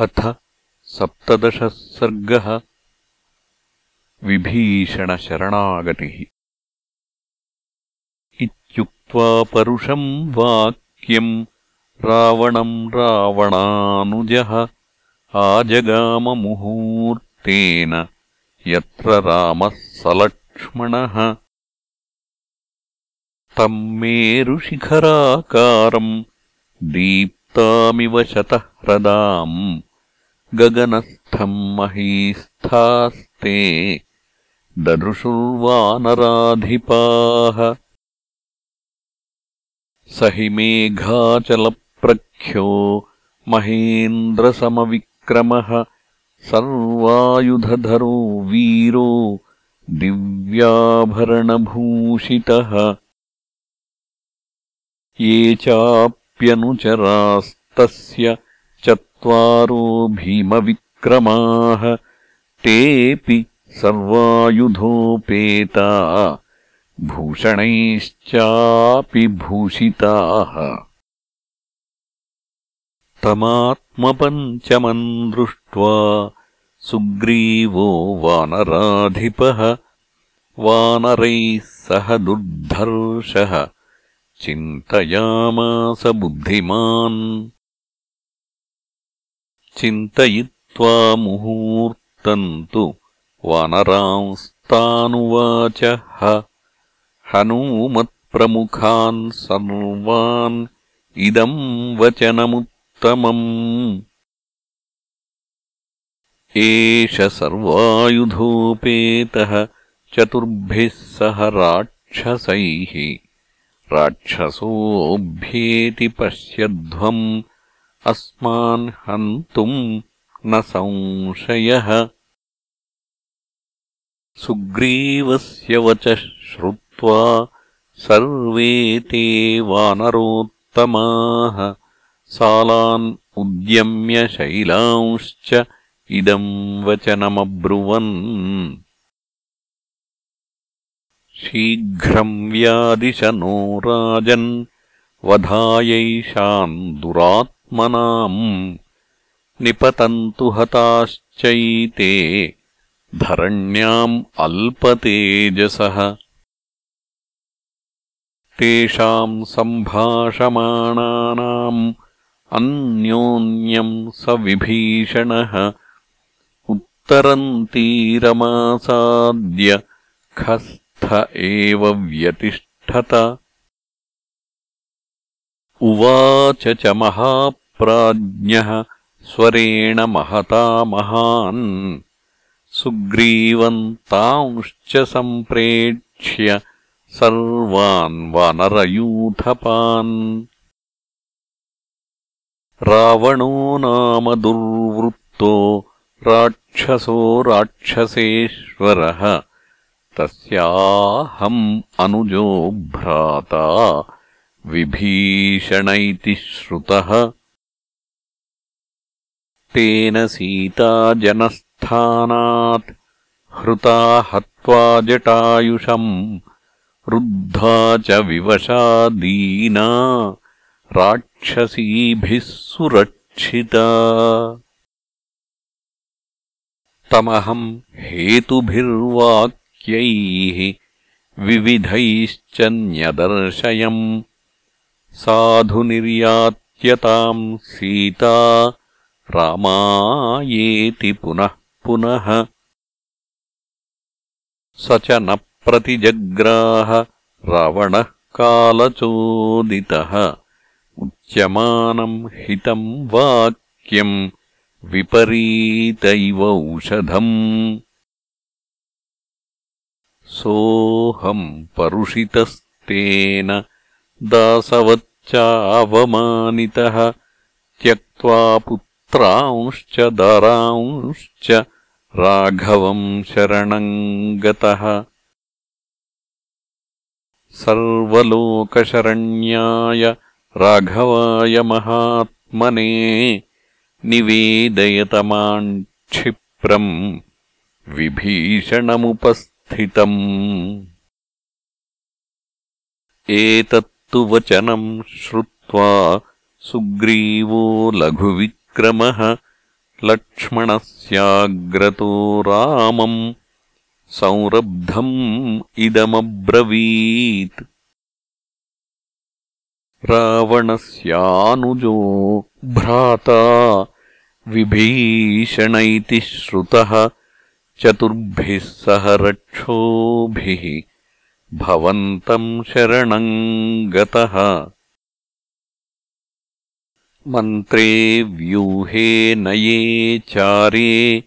अथ सप्तदशः सर्गः विभीषणशरणागतिः। इत्युक्त्वा परुषम् वाक्यम् रावणम् रावणानुजः आजगाममुहूर्तेन यत्र रामः सलक्ष्मणः। तम् मेरुशिखराकारम् दीप्तामिव शतः ह्रदाम् गगनस्थम् महीस्थास्ते ददृशुर्वानराधिपाः। स हि मेघाचलप्रख्यो महेन्द्रसमविक्रमः सर्वायुधधरो वीरो दिव्याभरणभूषितः। ये चाप्यनुचरास्तस्य चत्वारो भीमविक्रमाः तेऽपि सर्वायुधोपेता भूषणैश्चापि भूषिताः। तमात्मपञ्चमम् दृष्ट्वा सुग्रीवो वानराधिपः वानरैः सह दुर्धर्षः चिन्तयामास बुद्धिमान् चिन्तयित्वा मुहूर्तम् तु वानरांस्तानुवाचः। हनूमत्प्रमुखान् सर्वान् इदम् वचनमुत्तमम्। एष सर्वायुधोपेतः चतुर्भिः सह राक्षसैः। राक्षसोऽभ्येति पश्यध्वम् अस्मान् हन्तुम् न संशयः। सुग्रीवस्य वचः श्रुत्वा सर्वे ते वानरोत्तमाः। सालान् उद्यम्य शैलांश्च इदम् वचनमब्रुवन्। शीघ्रम् व्यादिश नो राजन् वधायैषाम् दुरात् निपतन्तु हताश्चैते धरण्याम् अल्पतेजसः। तेषाम् सम्भाषमाणानाम् अन्योन्यम् स विभीषणः उत्तरन्तीरमासाद्य खस्थ एव व्यतिष्ठत। उवाच च महा प्राज्ञः स्वरेण महता महान्। सुग्रीवन्तांश्च सम्प्रेक्ष्य सर्वान् वानरयूथपान्। रावणो नाम दुर्वृत्तो राक्षसो राक्षसेश्वरः। तस्याहम् अनुजो भ्राता विभीषण इति श्रुतः तेन सीता जनस्थानात् हृता हत्वा जटायुषम् रुद्धा च विवशा दीना राक्षसीभिः सुरक्षिता। तमहम् हेतुभिर्वाक्यैः विविधैश्च न्यदर्शयम्। साधु निर्यात्यताम् सीता रामायेति पुनः पुनः। स च न प्रतिजग्राह रावणः कालचोदितः। उच्यमानम् हितम् वाक्यम् विपरीत इव औषधम्। सोऽहम् परुषितस्तेन दासवच्चावमानितः। त्यक्त्वा पुत्रांश्च दारांश्च राघवम् शरणम् गतः। सर्वलोकशरण्याय राघवाय महात्मने निवेदयतमाम् क्षिप्रम् विभीषणमुपस्थितम्। एतत्तु वचनम् श्रुत्वा सुग्रीवो लघुविक्रमः लक्ष्मणस्याग्रतो रामम् संरब्धम् इदमब्रवीत्। रावणस्यानुजो भ्राता विभीषण इति श्रुतः चतुर्भिः सह रक्षोभिः भवन्तम् शरणम् गतः मन्त्रे व्यूहे नये चारे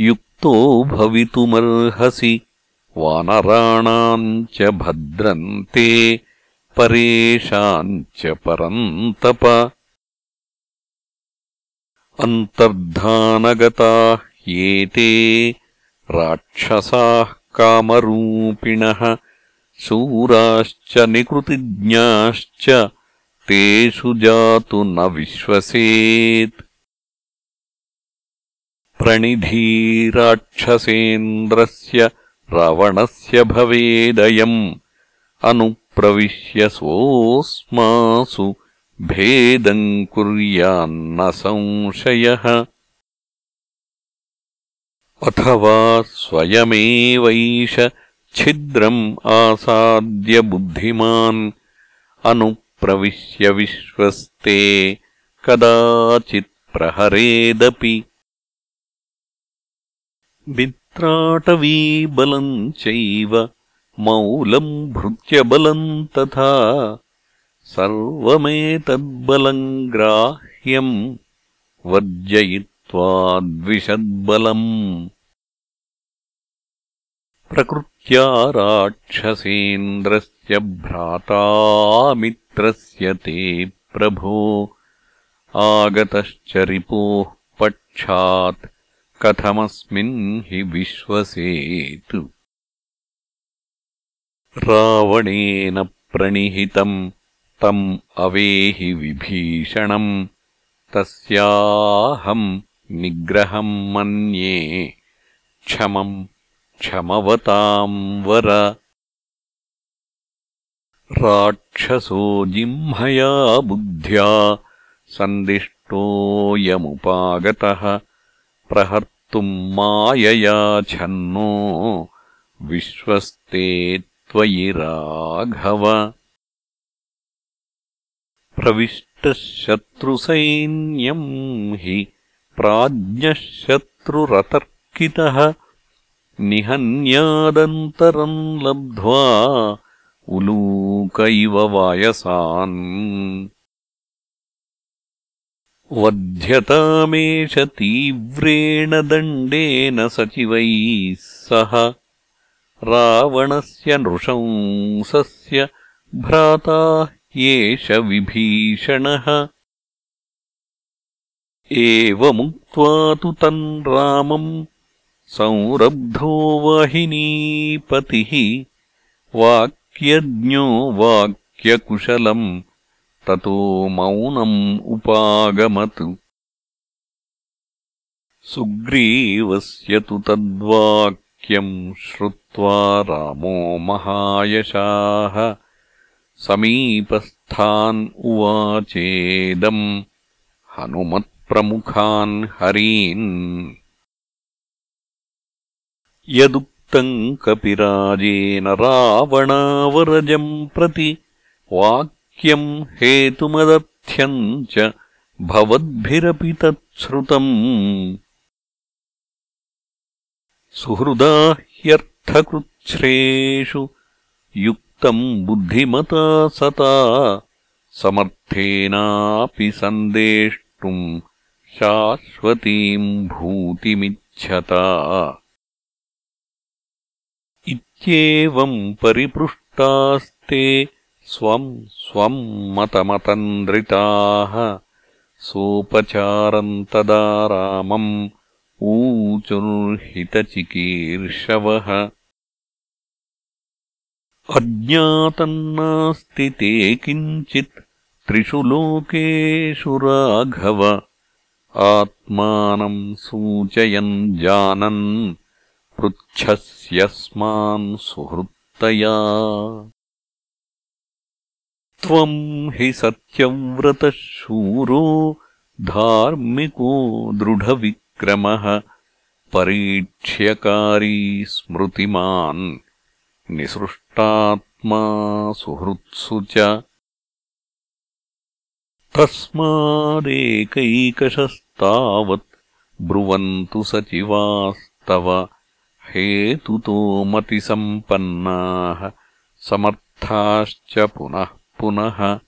युक्तो भवितुमर्हसि वानराणाम् च भद्रन्ते परेषाम् च परन्तप। अन्तर्धानगताः येते राक्षसाः कामरूपिणः शूराश्च निकृतिज्ञाश्च तेषु जातु न विश्वसेत्। प्रणिधीराक्षसेन्द्रस्य रावणस्य भवेदयम्। अनुप्रविश्य सोऽस्मासु भेदम् कुर्यान्न संशयः। अथवा स्वयमेवैष छिद्रम् आसाद्य बुद्धिमान् अनुप्रविश्य विश्वस्ते कदाचित्प्रहरेदपि मित्राटवीबलम् चैव मौलम् भृत्यबलम् तथा सर्वमेतद्बलम् ग्राह्यम् वर्जयित्वाद्विषद्बलम् प्रकृत्या राक्षसेन्द्रस्य भ्रातामित्रस्य ते प्रभो। आगतश्च रिपोः पक्षात् कथमस्मिन् हि विश्वसेत्। रावणेन प्रणिहितम् तम् अवेहि विभीषणम् तस्याहम् निग्रहम् मन्ये। क्षमम् क्षमवताम् वर। राक्षसो जिह्मया बुद्ध्या सन्दिष्टोऽयमुपागतः प्रहर्तुम् मायया छन्नो विश्वस्ते त्वयि राघव। प्रविष्टः शत्रुसैन्यम् हि प्राज्ञः शत्रुरतर्कितः निहन्यादन्तरम् लब्ध्वा उलूक इव वायसान्। वध्यतामेष तीव्रेण दण्डेन सचिवैः सह रावणस्य नृशंसस्य भ्राता एष विभीषणः। एवमुक्त्वा तु तन् रामम् संरब्धो वाहिनीपतिः वाक्यज्ञो वाक्यकुशलम् ततो मौनम् उपागमत्। सुग्रीवस्य तु तद्वाक्यम् श्रुत्वा रामो महायशाः समीपस्थान् उवाचेदम् हनुमत्प्रमुखान् हरीन् यदुक्तम् कपिराजेन रावणावरजम् प्रति वाक्यम् हेतुमदर्थ्यम् च भवद्भिरपि तच्छ्रुतम् सुहृदा ह्यर्थकृच्छ्रेषु युक्तम् बुद्धिमता सता समर्थेनापि सन्देष्टुम् शाश्वतीम् भूतिमिच्छता इत्येवम् परिपृष्टास्ते स्वम् स्वम् मतमतन्द्रिताः। सोपचारम् तदा रामम् ऊचुर्हितचिकीर्षवः। अज्ञातम् नास्ति ते किञ्चित् त्रिषु लोकेषु राघव। आत्मानम् सूचयन् जानन् पृच्छस्यस्मान् सुहृत्तया। त्वम् हि सत्यव्रतः शूरो धार्मिको दृढविक्रमः परीक्ष्यकारी स्मृतिमान् निसृष्टात्मा सुहृत्सु च। तस्मादेकैकशस्तावत् ब्रुवन्तु सचिवास्तव हेतुतो मतिसम्पन्नाः समर्थाश्च पुनः पुनः।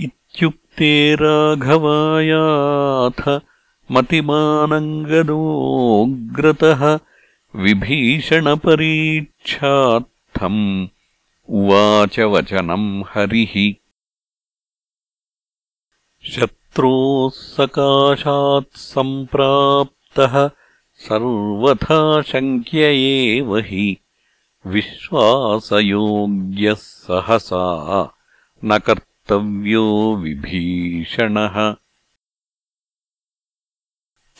इत्युक्ते राघवायाथ मतिमानङ्गदोऽग्रतः विभीषणपरीक्षार्थम् उवाच वचनम् हरिः। शत्रोः सकाशात् सम्प्राप्तः सर्वथा शङ्क्य एव हि विश्वासयोग्यः सहसा न कर्तव्यो विभीषणः।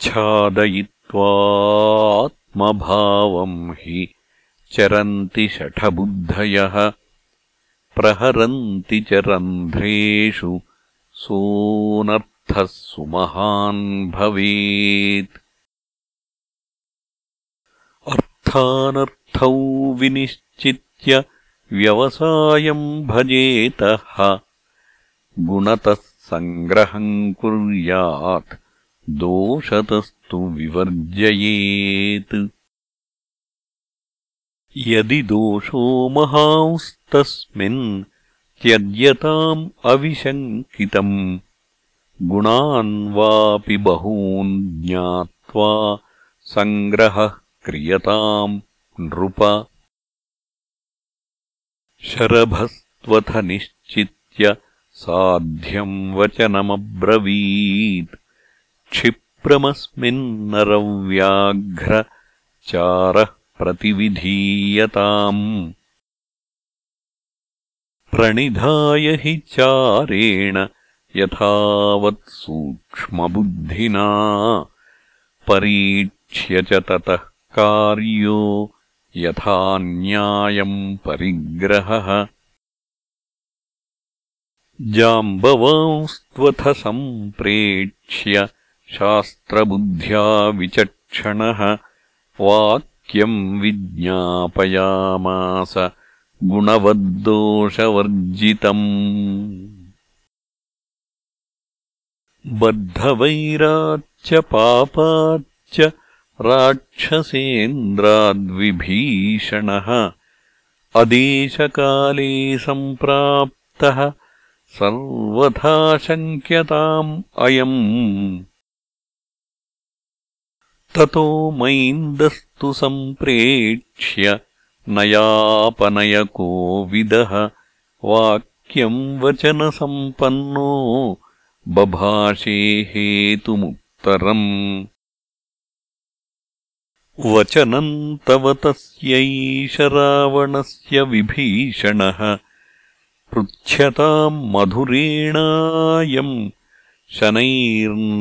छादयित्वात्मभावम् हि चरन्ति शठबुद्धयः प्रहरन्ति च रन्ध्रेषु सोऽनर्थः सुमहान् भवेत् अर्थानर्थौ विनिश्चित्य व्यवसायम् भजेतः। गुणतः सङ्ग्रहम् कुर्यात् दोषतस्तु विवर्जयेत्। यदि दोषो महांस्तस्मिन् त्यज्यताम् अविशङ्कितम्। गुणान् वापि बहून् ज्ञात्वा सङ्ग्रहः क्रियताम् नृप। शरभस्त्वथ निश्चित्य साध्यम् वचनमब्रवीत् क्षिप्रमस्मिन्नरव्याघ्रचारः प्रतिविधीयताम्। प्रणिधाय हि चारेण यथावत् सूक्ष्मबुद्धिना। परीक्ष्य च ततः कार्यो यथा न्यायम् परिग्रहः। जाम्बवांस्त्वथ सम्प्रेक्ष्य शास्त्रबुद्ध्या विचक्षणः। वाक्यम् विज्ञापयामास गुणवद्दोषवर्जितम्। बद्धवैराच्च पापाच्च राक्षसेन्द्राद्विभीषणः अदेशकाले सम्प्राप्तः सर्वथा शङ्क्यताम् अयम्। ततो मैन्दस्तु सम्प्रेक्ष्य नयापनयकोविदः वाक्यम् वचनसम्पन्नो बभाषे हेतुमुत्तरम् वचनम् तव तस्यैष रावणस्य विभीषणः पृच्छ्यताम् मधुरेणायम् शनैर्नरवरेश्वर।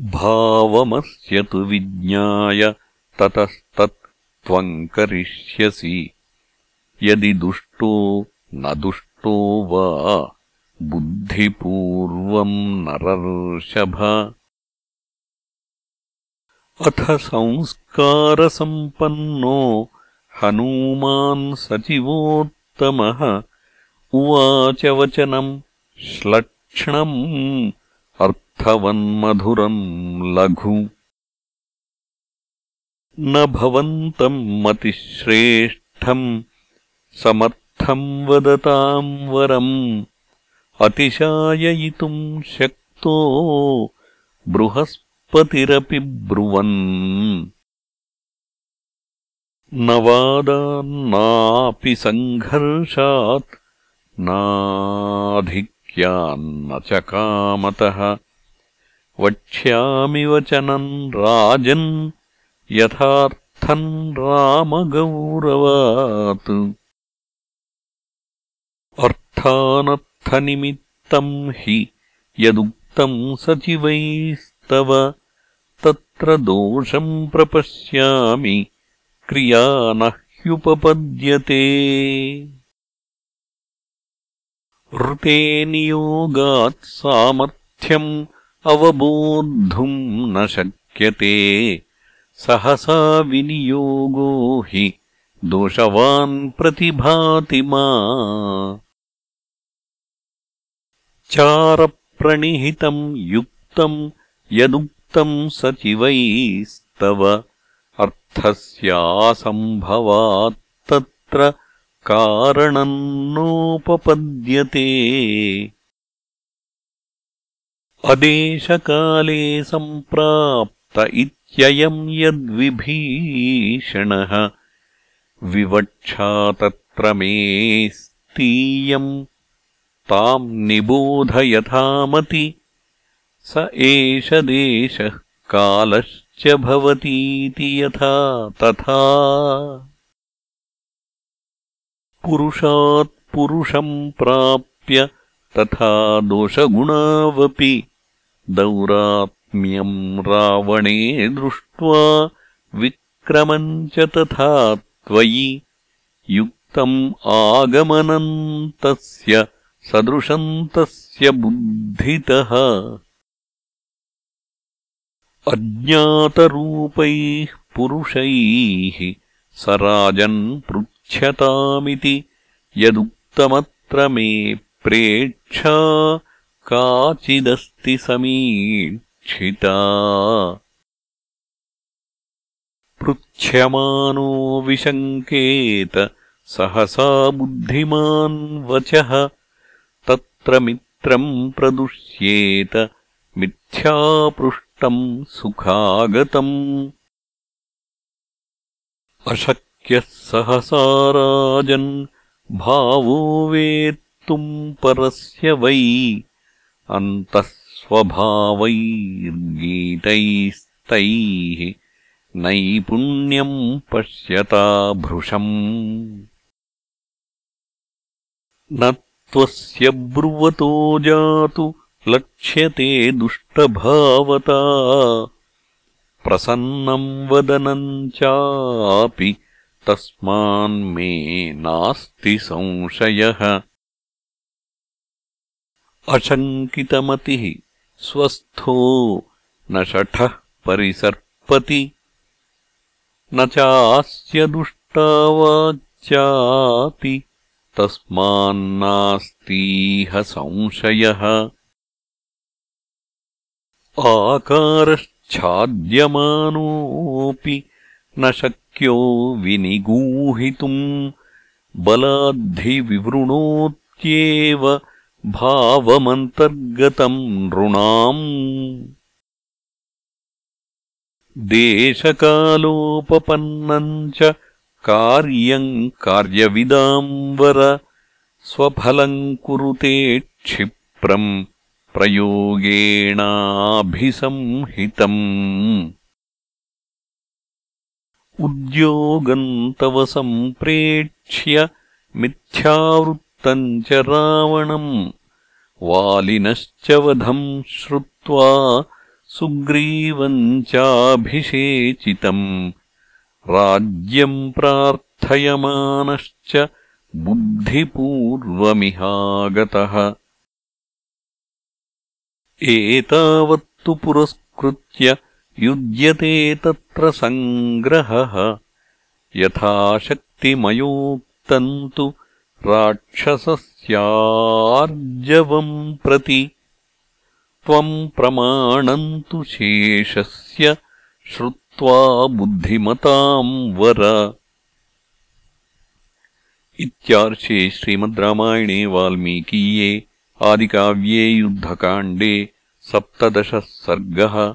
भावमस्य तु विज्ञाय ततस्तत् त्वम् करिष्यसि। यदि दुष्टो न दुष्टो वा बुद्धिपूर्वम् नरर्षभ। अथ संस्कारसम्पन्नो हनूमान् सचिवोत्तमः। उवाच वचनम् श्लक्ष्णम् अर्थवन्मधुरम् लघु। न भवन्तम् मतिश्रेष्ठम् समर्थम् वदताम् वरम् अतिशाययितुम् शक्तो बृहस्पतिरपि ब्रुवन्। न वादान्नापि सङ्घर्षात् नाधिक्यान्न च कामतः। वक्ष्यामि वचनम् राजन् यथार्थम् रामगौरवात् अर्थानर्थनिमित्तम् हि यदुक्तम् सचिवैस्तव तत्र दोषम् प्रपश्यामि क्रिया न ह्युपपद्यते। ऋते नियोगात् सामर्थ्यम् अवबोद्धुम् न शक्यते सहसा विनियोगो हि दोषवान् प्रतिभाति मा चारप्रणिहितम् युक्तम् यदुक्तम् सचिवैस्तव। अर्थस्यासम्भवात्तत्र कारणम् नोपपद्यते अदेशकाले सम्प्राप्त इत्ययम् यद्विभीषणः। विवक्षा तत्र मेऽस्तीयम् ताम् निबोध यथामति स एष देशः कालश्च भवतीति यथा तथा। पुरुषात् पुरुषम् प्राप्य तथा दोषगुणावपि। दौरात्म्यम् रावणे दृष्ट्वा विक्रमम् च तथा त्वयि। युक्तम् आगमनम् तस्य सदृशम् तस्य बुद्धितः। अज्ञातरूपैः पुरुषैः स राजन् पृच्छतामिति यदुक्तमत्र मे प्रेक्षा काचिदस्ति समीक्षिता। पृच्छ्यमानो विशङ्केत सहसा बुद्धिमान् वचः मित्रम् प्रदुष्येत मिथ्यापृष्टम् सुखागतम्। अशक्यः सहसा राजन् भावो वेत्तुम् परस्य वै अन्तः स्वभावैर्गीतैस्तैः नैपुण्यम् पश्यता भृशम्। न त्वस्य ब्रुवतो जातु लक्ष्यते दुष्टभावता। प्रसन्नम् वदनम् चापि तस्मान्मे नास्ति संशयः। अशङ्कितमतिः स्वस्थो न शठः परिसर्पति न चास्य दुष्टावाच्यापि तस्मान्नास्तीह संशयः। आकारश्चाद्यमानोऽपि न शक्यो विनिगूहितुम्। बलाद्धिविवृणोत्येव भावमन्तर्गतम् नृणाम्। देशकालोपपन्नम् च कार्यम् कार्यविदाम्बर स्वफलम् कुरुते क्षिप्रम् प्रयोगेणाभिसंहितम्। उद्योगम् तव सम्प्रेक्ष्य मिथ्यावृत्तम् च रावणम्। वालिनश्च वधम् श्रुत्वा सुग्रीवम् चाभिषेचितम् राज्यम् प्रार्थयमानश्च बुद्धिपूर्वमिहागतः। एतावत्तु पुरस्कृत्य युज्यते तत्र सङ्ग्रहः। यथाशक्तिमयोक्तम् तु राक्षसस्यार्जवम् प्रति। त्वम् प्रमाणम् तु शेषस्य श्रुत्वा बुद्धिमताम् वर। इत्यार्षे श्रीमद् रामायणे वाल्मीकीये आदिकाव्ये युद्धकाण्डे सप्तदशः सर्गः